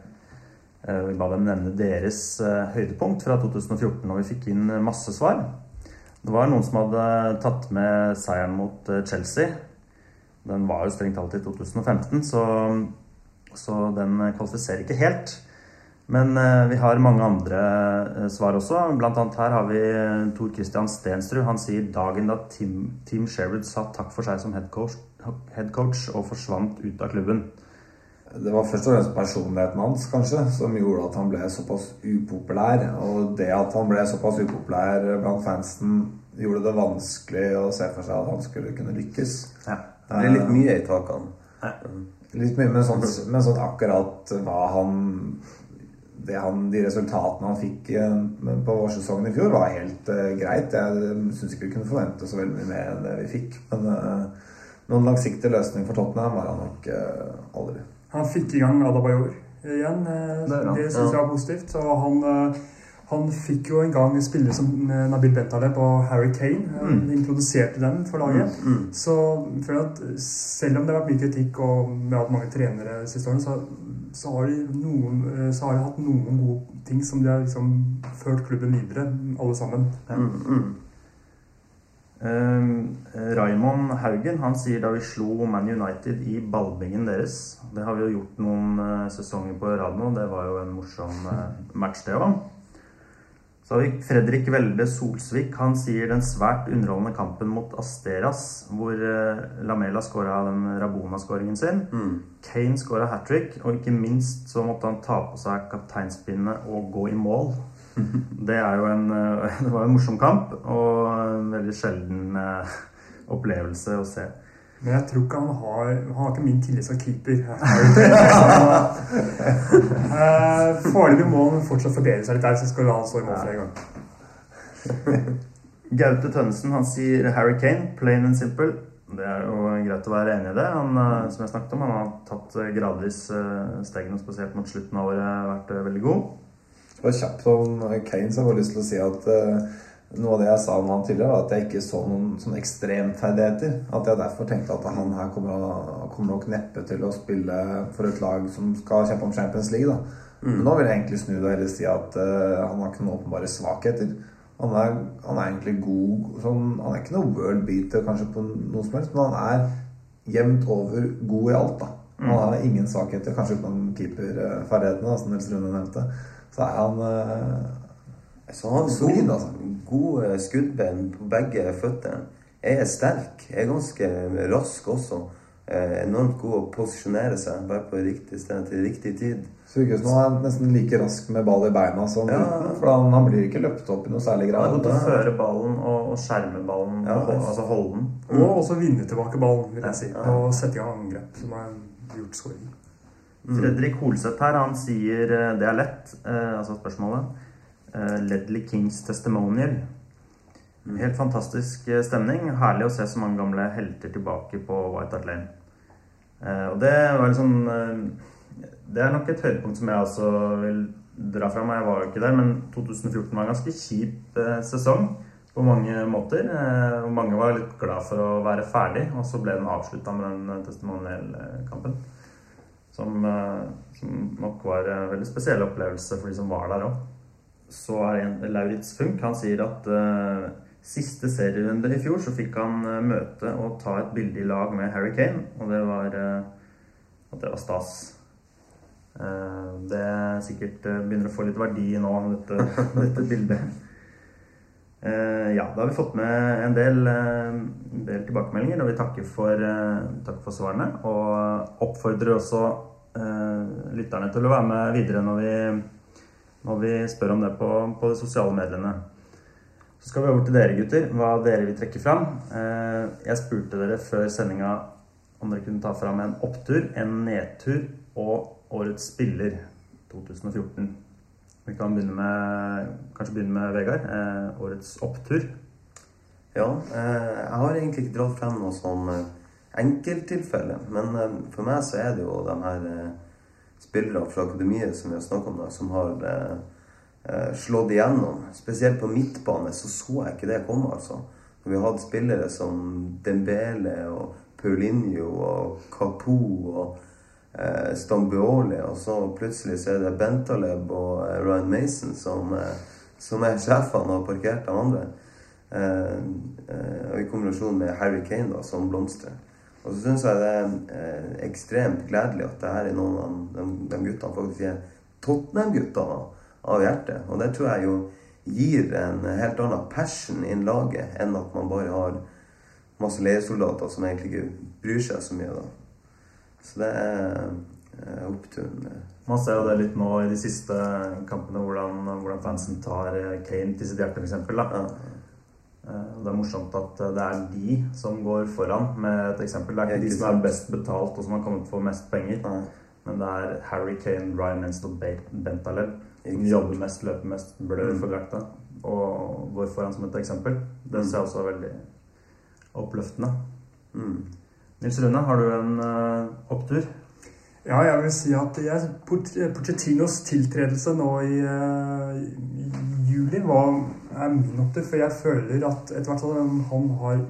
Vi ba dem nevne deres høydepunkt fra 2014, og vi fikk inn masse svar. Det var noen som hadde tatt med seieren mot Chelsea. Den var jo strengt talt i 2015, så så den kvalifiserer ikke helt. Men eh, vi har mange andre eh, svar også. Blant annet her har vi eh, Tor Christian Stensrud. Han sier dagen da Tim, Tim Sherwood sa takk for seg som headcoach, head og forsvant ut av klubben. Det var først og fremst personligheten hans kanskje, som gjorde at han ble såpass upopulær. Og det at han ble såpass upopulær blant fansen, gjorde det vanskelig å se for seg at han skulle kunne lykkes. Ja. Det blir litt mye i takene. Litt mye, men sånn, men sånn akkurat hva han, det han De resultatene han fikk eh, på vårsesongen i fjor, var helt uh, greit. Jeg syns ikke vi kunne forvente så veldig mye mer enn det vi fikk. Men uh, noen langsiktig løsning for Tottenham var han nok uh, aldri. Han fikk i gang Adabayor igjen. eh, Det. Det syns jeg var positivt. Og han, eh, han fikk jo en gang spille som eh, Nabil Bentaleb og Harry Kane. Han Mm. introduserte dem for laget. Så jeg at selv om det har vært mye kritikk og vi har hatt mange trenere siste årene, så, så, har noen, eh, så har de hatt noen gode ting som de har liksom ført klubben videre, alle sammen. Mm, mm. Eh, Raymond Haugen han sier da vi slo Man United i ballbingen deres Det har vi jo gjort noen uh, sesonger på rad nå. Det var jo en morsom uh, match, det òg. Så har vi Fredrik Welde Solsvik. Han sier den svært underholdende kampen mot Asteras, hvor eh, Lamela skåra den Rabona-skåringen sin. Kane skåra hat trick, og ikke minst så måtte han ta på seg kapteinspinnet og gå i mål. Det jo en, eh, det var en morsom kamp, og en veldig sjelden eh, opplevelse å se. Men jeg tror ikke han har Han har ikke min tillit som keeper. Eh, Foreløpig må han fortsatt forbedre seg litt der, så skal han stå i mål flere ganger. Gaute Tønnesen han sier Harry Kane, plain and simple. Det er jo greit å være enig i det. Han, eh, som jeg snakket om, han har tatt eh, gradvis stegene, spesielt mot slutten av året, vært veldig god. Og kjapt om Kane så jeg har lyst til å si at eh, noe av det jeg sa om han tidligere, var at jeg ikke så noen sånne ekstremferdigheter. At jeg derfor tenkte at han her kommer, å- kommer nok neppe til å spille for et lag som skal kjempe om Champions League. da. Men nå vil jeg egentlig snu det og heller si at uh, han har ikke noen åpenbare svakheter. Han er, han er egentlig god sånn, Han er ikke noe world beater kanskje på noe som helst, men han er jevnt over god i alt. da. Han har ingen svakheter, kanskje utenom keeperferdighetene, som Nils Rune nevnte. Så er han eh, Så han Solid, gode, altså. gode skuddben på begge føttene. Jeg er sterk. Jeg er ganske rask også. Eh, enormt god å posisjonere seg. Være på riktig sted til riktig tid. Sykehus, nå han er nesten like rask med ball i beina som Ja. For han, han blir ikke løpt opp i noe særlig Han grad. er god til å føre ballen og, og skjerme ballen, Ja, og, altså holde den. Og også vinne tilbake ballen, vil jeg si. Ja. Og sette i gang angrep, som har gjort skåring. Fredrik Holseth her, han sier eh, det er lett, eh, altså spørsmålet. Eh, Ledley Kings testimonial. Helt fantastisk eh, stemning. Herlig å se så mange gamle helter tilbake på White Hart Lane. Eh, og det var liksom Det er nok et høydepunkt som jeg også vil dra fram. Jeg var jo ikke der, men 2014 var en ganske kjip sesong på mange måter. Og mange var litt glad for å være ferdig, og så ble den avslutta med den testimonialkampen. Som, som nok var en veldig spesiell opplevelse for de som var der òg. Så er en Lauritz Funk. Han sier at uh, siste serierunde i fjor så fikk han uh, møte og ta et bilde i lag med Harry Kane, og det var, eh, at det var stas. Det sikkert begynner å få litt verdi nå, dette, dette bildet. Ja, da har vi fått med en del, en del tilbakemeldinger, og vi takker for, takker for svarene. Og oppfordrer også lytterne til å være med videre når vi når vi spør om det på, på de sosiale mediene. Så skal vi over til dere, gutter. Hva dere vil trekke fram. Eh, jeg spurte dere før sendinga om dere kunne ta fram en opptur, en nedtur og årets spiller 2014. Vi kan begynne med, kanskje begynne med Vegard. Eh, årets opptur. Ja, eh, jeg har egentlig ikke dratt frem noe sånn enkelttilfelle. Men for meg så er det jo de her spillere fra akademiet som vi har snakket om, da, som har eh, eh, slått igjennom. Spesielt på midtbane så så jeg ikke det komme, altså. Vi har hatt spillere som Dembele og Paulinho og Kapo og eh, Stambioli, og så plutselig så er det Bentaleb og eh, Ryan Mason som, eh, som er sjefene og parkert de andre. Eh, eh, i kombinasjon med Harry Kane, da, som blomstrer. Og så syns jeg det er eh, ekstremt gledelig at det her er noen av de, de guttene faktisk er Tottenham-guttene av hjertet. Og det tror jeg jo gir en helt annen passion inn laget enn at man bare har masse leiesoldater som egentlig ikke bryr seg så mye. da. Så det er eh, oppturen. Man ser jo det litt nå i de siste kampene, hvordan, hvordan fansen tar eh, Kane til sitt hjerte, f.eks. Eh, Det er morsomt at eh, det er de som går foran med et eksempel. Det er ikke de som er best betalt og som har kommet for mest penger. Nei. Men det er Harry Kane, Ryan Enstad Bentaleb som jobber mest, løper mest, blør Mm. for drakta. Og går foran som et eksempel. Det ser jeg også er veldig oppløftende. Mm. Nils Rune, har du en uh, opptur? Ja, jeg vil si at jeg, Pochettinos tiltredelse nå i, uh, i juli var, er min opptur. For jeg føler at etter hvert som han har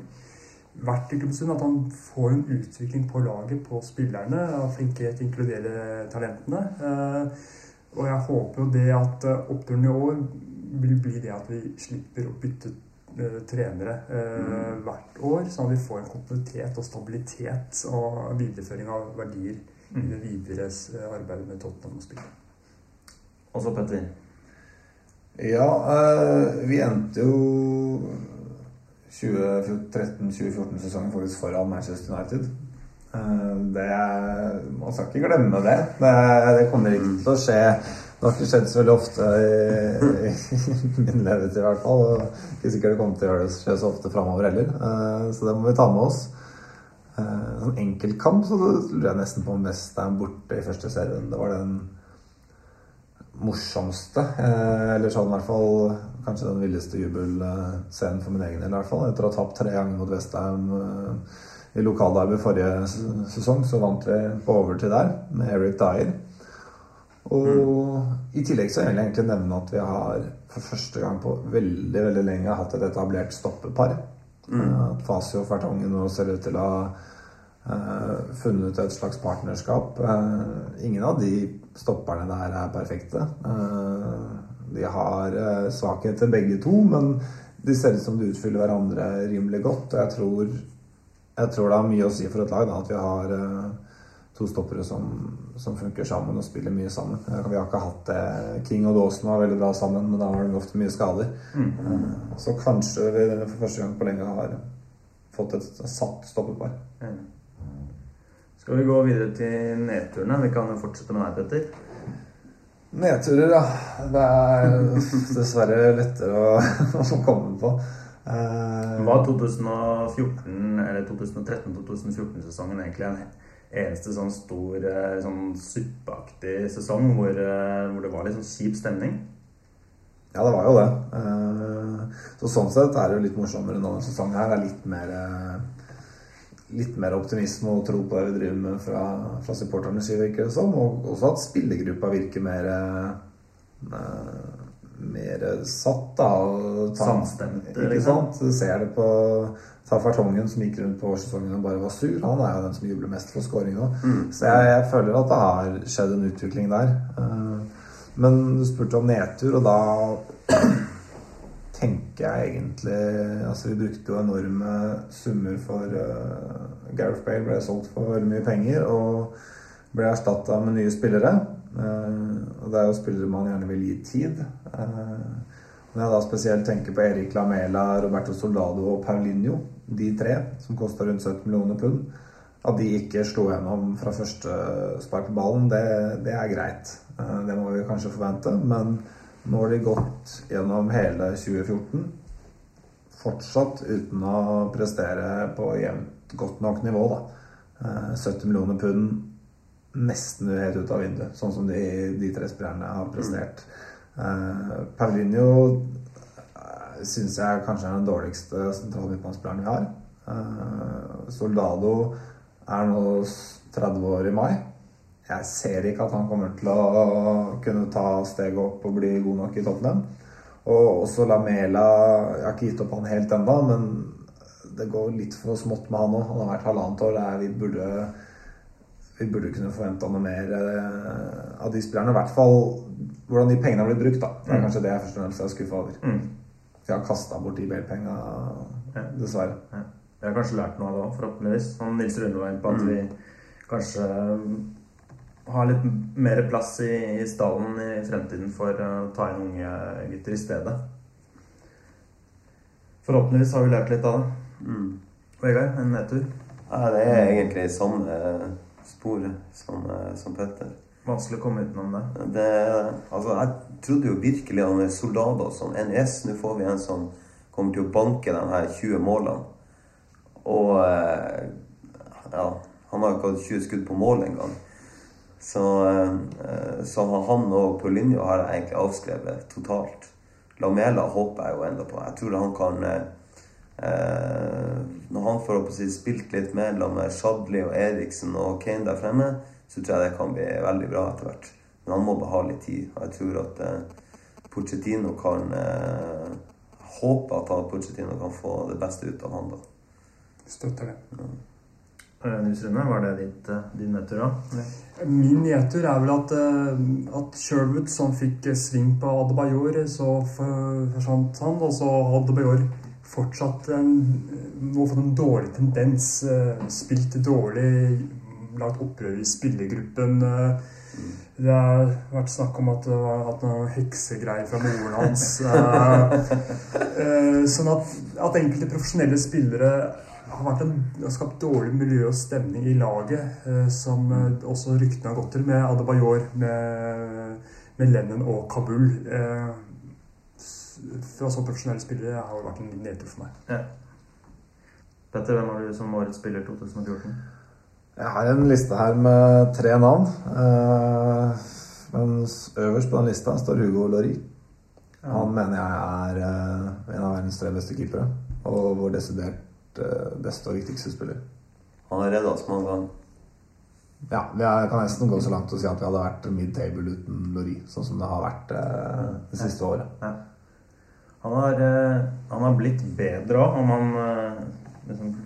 vært i Klubbsund, at han får en utvikling på laget, på spillerne. Og flinkere til å inkludere talentene. Eh, og jeg håper jo det at eh, oppturen i år vil bli det at vi slipper å bytte eh, trenere mm. hvert år, sånn at vi får en kontinuitet og stabilitet og videreføring av verdier i det videre eh, arbeidet med Tottenham og spillet. Og så Petter. Ja, eh, vi endte jo 2013-2014-sesongen faktisk foran Manchester United. Eh, det er, Man skal ikke glemme det. Det, det kommer ikke til å skje. Det har ikke skjedd så veldig ofte i, i min levetid i hvert fall. Og ikke sikkert det kommer til å gjøre det skje så ofte framover heller. Eh, Så det må vi ta med oss. Sånn enkeltkamp så lurer jeg nesten på om Westham borte i første serien. Det var den morsomste, eh, eller sånn i hvert fall kanskje den villeste jubelscenen for min egen del. i hvert fall. Etter å ha tapt tre ganger mot Westham eh, i lokalderby forrige sesong, så vant vi på overtid der med Eric Dyer. Og i tillegg så vil jeg egentlig nevne at vi har for første gang på veldig veldig lenge hatt et etablert stoppepar. Mm. At Fasio og Fertongen nå ser ut til å ha eh, funnet et slags partnerskap. Eh, ingen av de stopperne der er perfekte. Eh, de har eh, svakheter begge to, men de ser ut som de utfyller hverandre rimelig godt. Og jeg tror, jeg tror det har mye å si for et lag da, at vi har eh, to stoppere som, som funker sammen og spiller mye sammen. Eh, Vi har ikke hatt det. King og Dawson var veldig bra sammen, men da var det ofte mye skader. Eh, Så kanskje vi for første gang på lenge har fått et satt stoppepar. Enig. Skal vi gå videre til nedturene? Vi kan jo fortsette med deg, Petter. Nedturer, ja. Det er dessverre lettere å, å komme på. Eh, Var 2014, eller 2013-2014-sesongen egentlig en eneste sånn stor eh, sånn suppeaktig sesong hvor, eh, hvor det var litt sånn kjip stemning? Ja, det var jo det. Så sånn sett er det jo litt morsommere nå sesongen her. Det er litt mer Litt mer optimisme og tro på det vi driver med fra, fra supporternes side, virker det som. Og også at spillergruppa virker mer eh, Mer satt, da. Samstemt, Ikke liksom. sant? Du ser det på Tafartongen som gikk rundt på årssesongen og bare var sur. Han er jo den som jubler mest for scoring nå. Så jeg, jeg føler at det har skjedd en utvikling der. Eh, Men du spurte om nedtur, og da tenker jeg egentlig Altså, vi brukte jo enorme summer for uh, Gareth Bale ble solgt for mye penger og ble erstatta med nye spillere. Uh, og det er jo spillere man gjerne vil gi tid. Uh, når jeg da spesielt tenker på Erik Lamela, Roberto Soldado og Paulinho, de tre, som kosta rundt 70 millioner pund, at de ikke slo gjennom fra første spark på ballen, det, det er greit. Uh, Det må vi kanskje forvente. Men Nå har de gått gjennom hele 2014. Fortsatt uten å prestere på jevnt godt nok nivå, da. Eh, 70 millioner pund nesten helt ut av vinduet, sånn som de, de tre spillerne har prestert. Mm. Paulinho eh, syns jeg kanskje er den dårligste sentrale midtbanespilleren vi har. Eh, Soldado er nå 30 år i mai. Jeg ser ikke at han kommer til å kunne ta steget opp og bli god nok i Tottenham. Og også Lamela Jeg har ikke gitt opp han helt ennå, men det går litt for smått med han òg. Han har vært halvannet år. Det er, vi, burde, vi burde kunne forventa noe mer eh, av de spillerne. I hvert fall hvordan de pengene har blitt brukt. da. Det er kanskje det jeg først og fremst er skuffa over. Mm. Jeg har kasta bort de Bale-penga, dessverre. Ja. Vi har kanskje lært noe av det òg, forhåpentligvis. Han Nils inne på, at vi kanskje har litt mer plass i, i stallen i fremtiden for å ta inn unge gutter i stedet. Forhåpentligvis har vi lært litt av det. Mm. Vegard, en nedtur. Ja, det er egentlig samme spor som, eh, som Petter. Vanskelig å komme utenom det. Det, altså, jeg trodde jo virkelig han er soldat og sånn. NS, nå får vi en som kommer til å banke de her 20 målene. Og eh, ja, han har jo ikke hatt 20 skudd på mål engang. Så, eh, så han og Paulinho har jeg egentlig avskrevet totalt. Lamela håper jeg jo enda på. Jeg tror han kan eh, eh, Når han får opp å si, spilt litt mer med Shadley og Eriksen og Kane der fremme, så tror jeg det kan bli veldig bra etter hvert. Men han må bare ha litt tid. Og jeg tror at eh, Pochettino kan eh, Håper at Pochettino kan få det beste ut av han da. Støtter det. Eh, Nils Rune, var det ditt, eh, din nedtur òg? Min nedtur er vel at, eh, at Sherwood, som fikk eh, sving på Adebayor, så forsvant han. Og så har Adebayor fortsatt en, nå fått en dårlig tendens. Spilt dårlig, lagt opprør i spillergruppen. Det har vært snakk om at det har hatt noen heksegreier fra moren hans. Sånn at, at enkelte profesjonelle spillere har vært en, har skapt dårlig miljø og stemning i laget, eh, som eh, også ryktene har gått til, med Adebayor, med, med Lennon og Kabul. Eh, fra så profesjonelle spillere har jo vært en nedtur for meg. Ja. Petter, hvem har du som årets spiller 2014? Jeg har en liste her med tre navn. Eh, mens øverst på den lista står Hugo Lori. Han mener jeg er eh, en av verdens tre beste keepere. Og vår desidert beste og viktigste spiller. Han har redda oss mange ganger. Ja, vi er, kan nesten gå så langt og si at vi hadde vært mid-table uten Lori. Sånn som det har vært eh, det siste året. Ja. Han har, eh, han har blitt bedre òg, om han eh, liksom,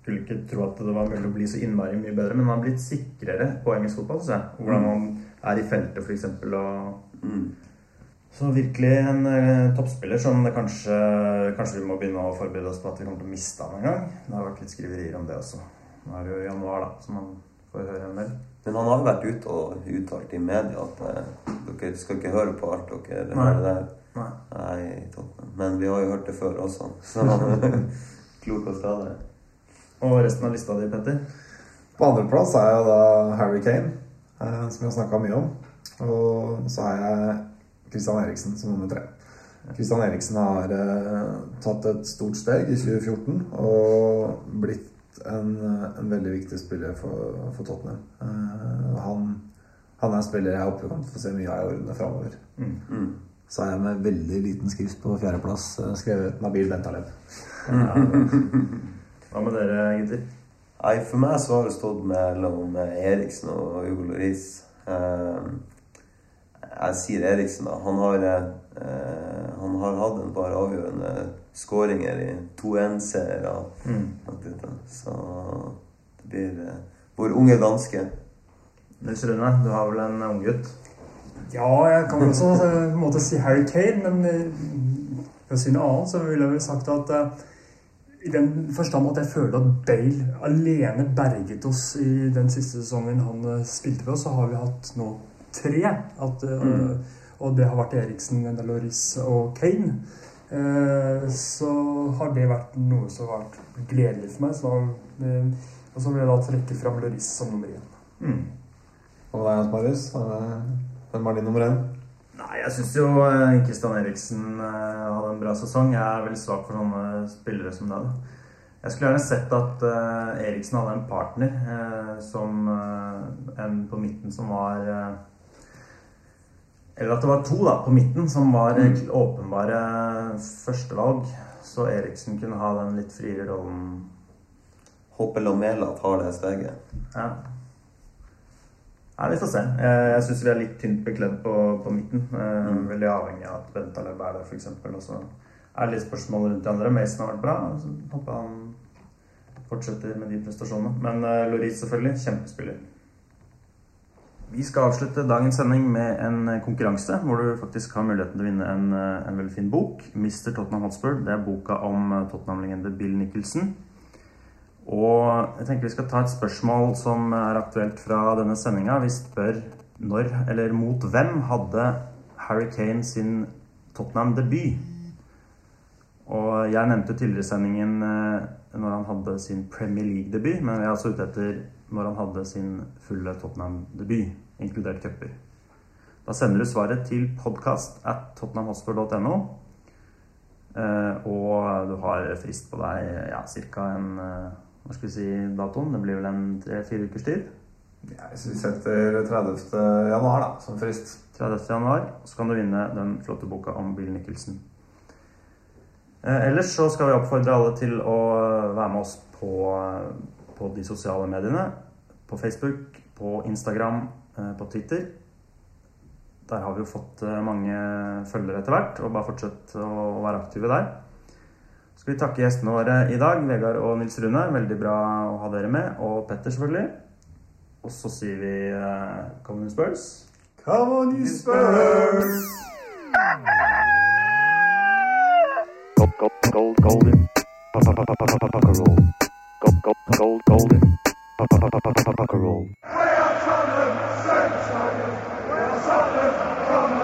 Skulle ikke tro at det var mulig å bli så innmari mye bedre, men han har blitt sikrere på engelsk fotball. syns jeg. Hvordan han er i feltet, f.eks. Og Mm. Så virkelig en eh, toppspiller som det kanskje, kanskje vi må begynne å forberede oss på at vi kommer til å miste han en gang. Det har vært litt skriverier om det også. Nå er det jo januar, da, så man får høre en del. Men han har vært ute og uttalt i media at eh, dere skal ikke høre på alt dere Nei. hører der. Nei. Nei, toppen. Men vi har jo hørt det før også, så klok og stadig. Og resten av lista di, Petter? På andreplass er jo da Harry Kane, eh, som vi har snakka mye om. Og så har jeg Christian Eriksen som nummer tre. Kristian Eriksen har eh, tatt et stort steg i 2014 og blitt en, en veldig viktig spiller for, for Tottenham. Eh, han, han er en spiller jeg håper vi kan få se mye av i årene framover. Mm. Så har jeg med veldig liten skrift på fjerdeplass eh, skrevet Nabil Bentaleb. Hva med dere, gutter? Nei, for meg så har det stått mellom Eriksen og Hugo Lloris. Eh, jeg sier Eriksen, da. Han har, eh, han har hatt en par avgjørende skåringer i 2-1-seere. Mm. Så det blir eh, vår unge danske. Nils Rune, du har vel en unggutt? Ja, jeg kan vel også eh, på en måte si Harry Kane, men eh, for å si noe annet, så ville jeg vel sagt at eh, i den forstand at jeg føler at Bale alene berget oss i den siste sesongen han eh, spilte for oss, så har vi hatt nå tre. At, mm. Og det har vært Eriksen, Loris og Kane. Eh, så har det vært noe som har vært gledelig for meg. Så, eh, og så vil jeg da trekke fram Loris som nummer én. Mm. Og deg, Marius? Hvem er din nummer én? Nei, jeg syns jo Kristian Eriksen eh, hadde en bra sesong. Jeg er veldig svak for sånne spillere som deg. Jeg skulle gjerne sett at eh, Eriksen hadde en partner eh, som eh, en på midten som var eh, Eller at det var to da, på midten som var mm. åpenbare førstevalg. Så Eriksen kunne ha den litt friere rollen. Håper Lomela tar det steget. Ja. Nei, Vi får se. Jeg, syns vi er litt tynt bekledd på, på midten. Mm. Veldig avhengig av at Bentaleb er der, f.eks. Og så er det litt spørsmål rundt de andre. Mason har vært bra. Så håper han fortsetter med de prestasjonene. Men uh, Loris selvfølgelig, kjempespiller. Vi skal avslutte dagens sending med en eh, konkurranse hvor du faktisk har muligheten til å vinne en, eh, en veldig fin bok. Mr. Tottenham Hotspur. Det er boka om eh, Tottenham-legende Bill Nicholson. Og jeg tenker vi skal ta et spørsmål som er aktuelt fra denne sendinga. Vi spør når, eller mot hvem, hadde Harry Kane sin Tottenham-debut? Og jeg nevnte tidligere sendingen når han hadde sin Premier League-debut, men jeg er altså ute etter når han hadde sin fulle Tottenham-debut, inkludert cuper. Da sender du svaret til podkast at tottenhamhotspur.no. Eh, og du har frist på deg ja, ca. en eh, Hva skal vi si datoen? Det blir vel en tre-fire ukers tid? Ja, hvis vi setter 30. januar da, som frist. 30. januar, så kan du vinne den flotte boka om Bill Nicholson. Eh, ellers så skal vi oppfordre alle til å være med oss på, på de sosiale mediene. På Facebook, på Instagram, eh, på Twitter. Der har vi jo fått eh, mange følgere etter hvert, og bare fortsett å være aktive der. Så skal vi takke gjestene våre i dag, Vegard og Nils Rune. Veldig bra å ha dere med. Og Petter, selvfølgelig. Og så sier vi uh, Come on, Spurs. Come on, you Spurs! Gold, gold, gold, golden. Pucker roll. Gold, gold, golden. Rock and roll. We are Tottenham, Saint Tottenham. We are Tottenham,